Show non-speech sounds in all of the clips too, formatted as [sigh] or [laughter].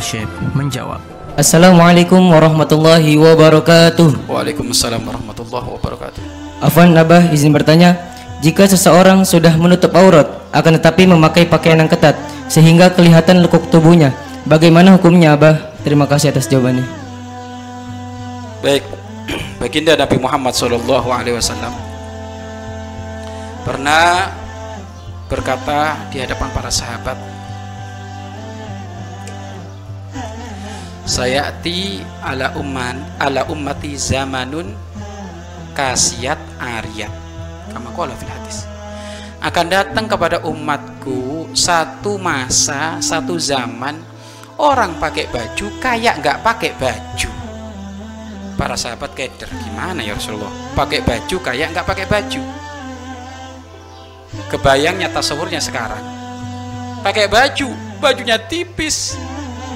Syekh menjawab. Assalamualaikum warahmatullahi wabarakatuh. Waalaikumsalam warahmatullahi wabarakatuh. Afwan Abah izin bertanya, jika seseorang sudah menutup aurat akan tetapi memakai pakaian yang ketat sehingga kelihatan lekuk tubuhnya, bagaimana hukumnya Abah? Terima kasih atas jawabannya. Baik, [clears throat] baginda Nabi Muhammad Shallallahu Alaihi Wasallam pernah berkata di hadapan para sahabat, Sayati ala umman ala ummati zamanun kasiat ariyat. Kama qala fil hadis. Akan datang kepada umatku satu masa satu zaman orang pakai baju kayak nggak pakai baju. Para sahabat keder gimana ya Rasulullah? Pakai baju kayak nggak pakai baju. Kebayangnya tasawurnya sekarang. Pakai baju bajunya tipis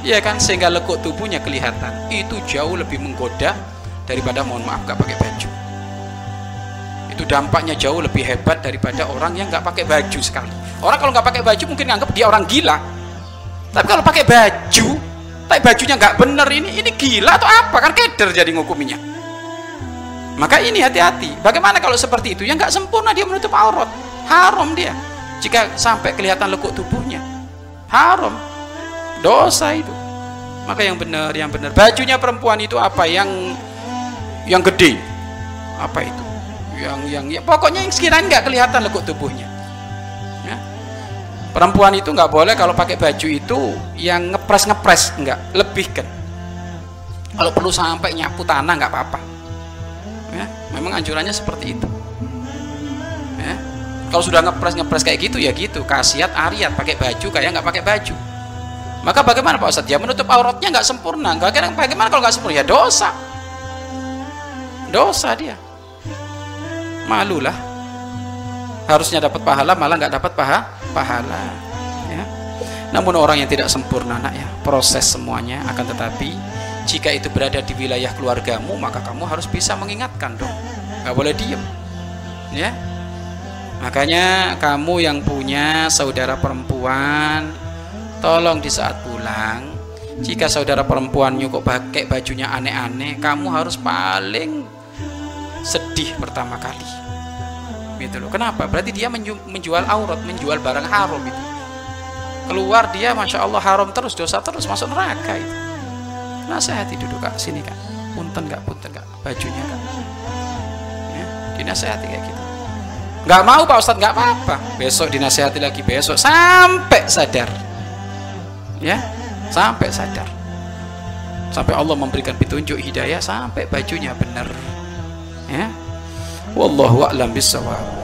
ya kan sehingga lekuk tubuhnya kelihatan. Itu jauh lebih menggoda daripada mohon maaf gak pakai baju. Itu dampaknya jauh lebih hebat daripada orang yang nggak pakai baju sekali. Orang kalau nggak pakai baju mungkin nganggap dia orang gila. Tapi kalau pakai baju tapi bajunya nggak bener ini ini gila atau apa? Kan keder jadi ngukuminya. Maka ini hati-hati. Bagaimana kalau seperti itu? Yang nggak sempurna dia menutup aurat. Haram dia. Jika sampai kelihatan lekuk tubuhnya. Haram dosa itu. Maka yang benar yang benar. Bajunya perempuan itu apa? Yang yang gede. Apa itu? Yang yang ya, pokoknya yang sekiranya nggak kelihatan lekuk tubuhnya. Ya. perempuan itu nggak boleh kalau pakai baju itu yang ngepres ngepres nggak lebihkan kalau perlu sampai nyapu tanah nggak apa-apa. Ya memang anjurannya seperti itu. Ya. Kalau sudah ngepres ngepres kayak gitu ya gitu. Kasiat ariat pakai baju kayak nggak pakai baju maka bagaimana Pak Ustadz? Ya menutup auratnya nggak sempurna. Bagaimana, bagaimana kalau nggak sempurna? Ya dosa. Dosa dia. Malulah. Harusnya dapat pahala, malah nggak dapat paha, pahala. Ya. Namun orang yang tidak sempurna, nak ya, proses semuanya. Akan tetapi, jika itu berada di wilayah keluargamu, maka kamu harus bisa mengingatkan dong. Nggak boleh diem. Ya. Makanya kamu yang punya saudara perempuan, tolong di saat pulang jika saudara perempuannya kok pakai bajunya aneh-aneh kamu harus paling sedih pertama kali. Gitu loh. Kenapa? Berarti dia menjual aurat menjual barang haram itu. Keluar dia masya Allah haram terus dosa terus masuk neraka itu. Nasihati duduk kak sini kak. Punten kak punten kak bajunya kak ya, dinasihati kayak gitu. Nggak mau pak ustadz nggak apa-apa. Besok dinasihati lagi besok. Sampai sadar ya sampai sadar. Sampai Allah memberikan petunjuk hidayah sampai bajunya benar. Ya. Wallahu a'lam bissawab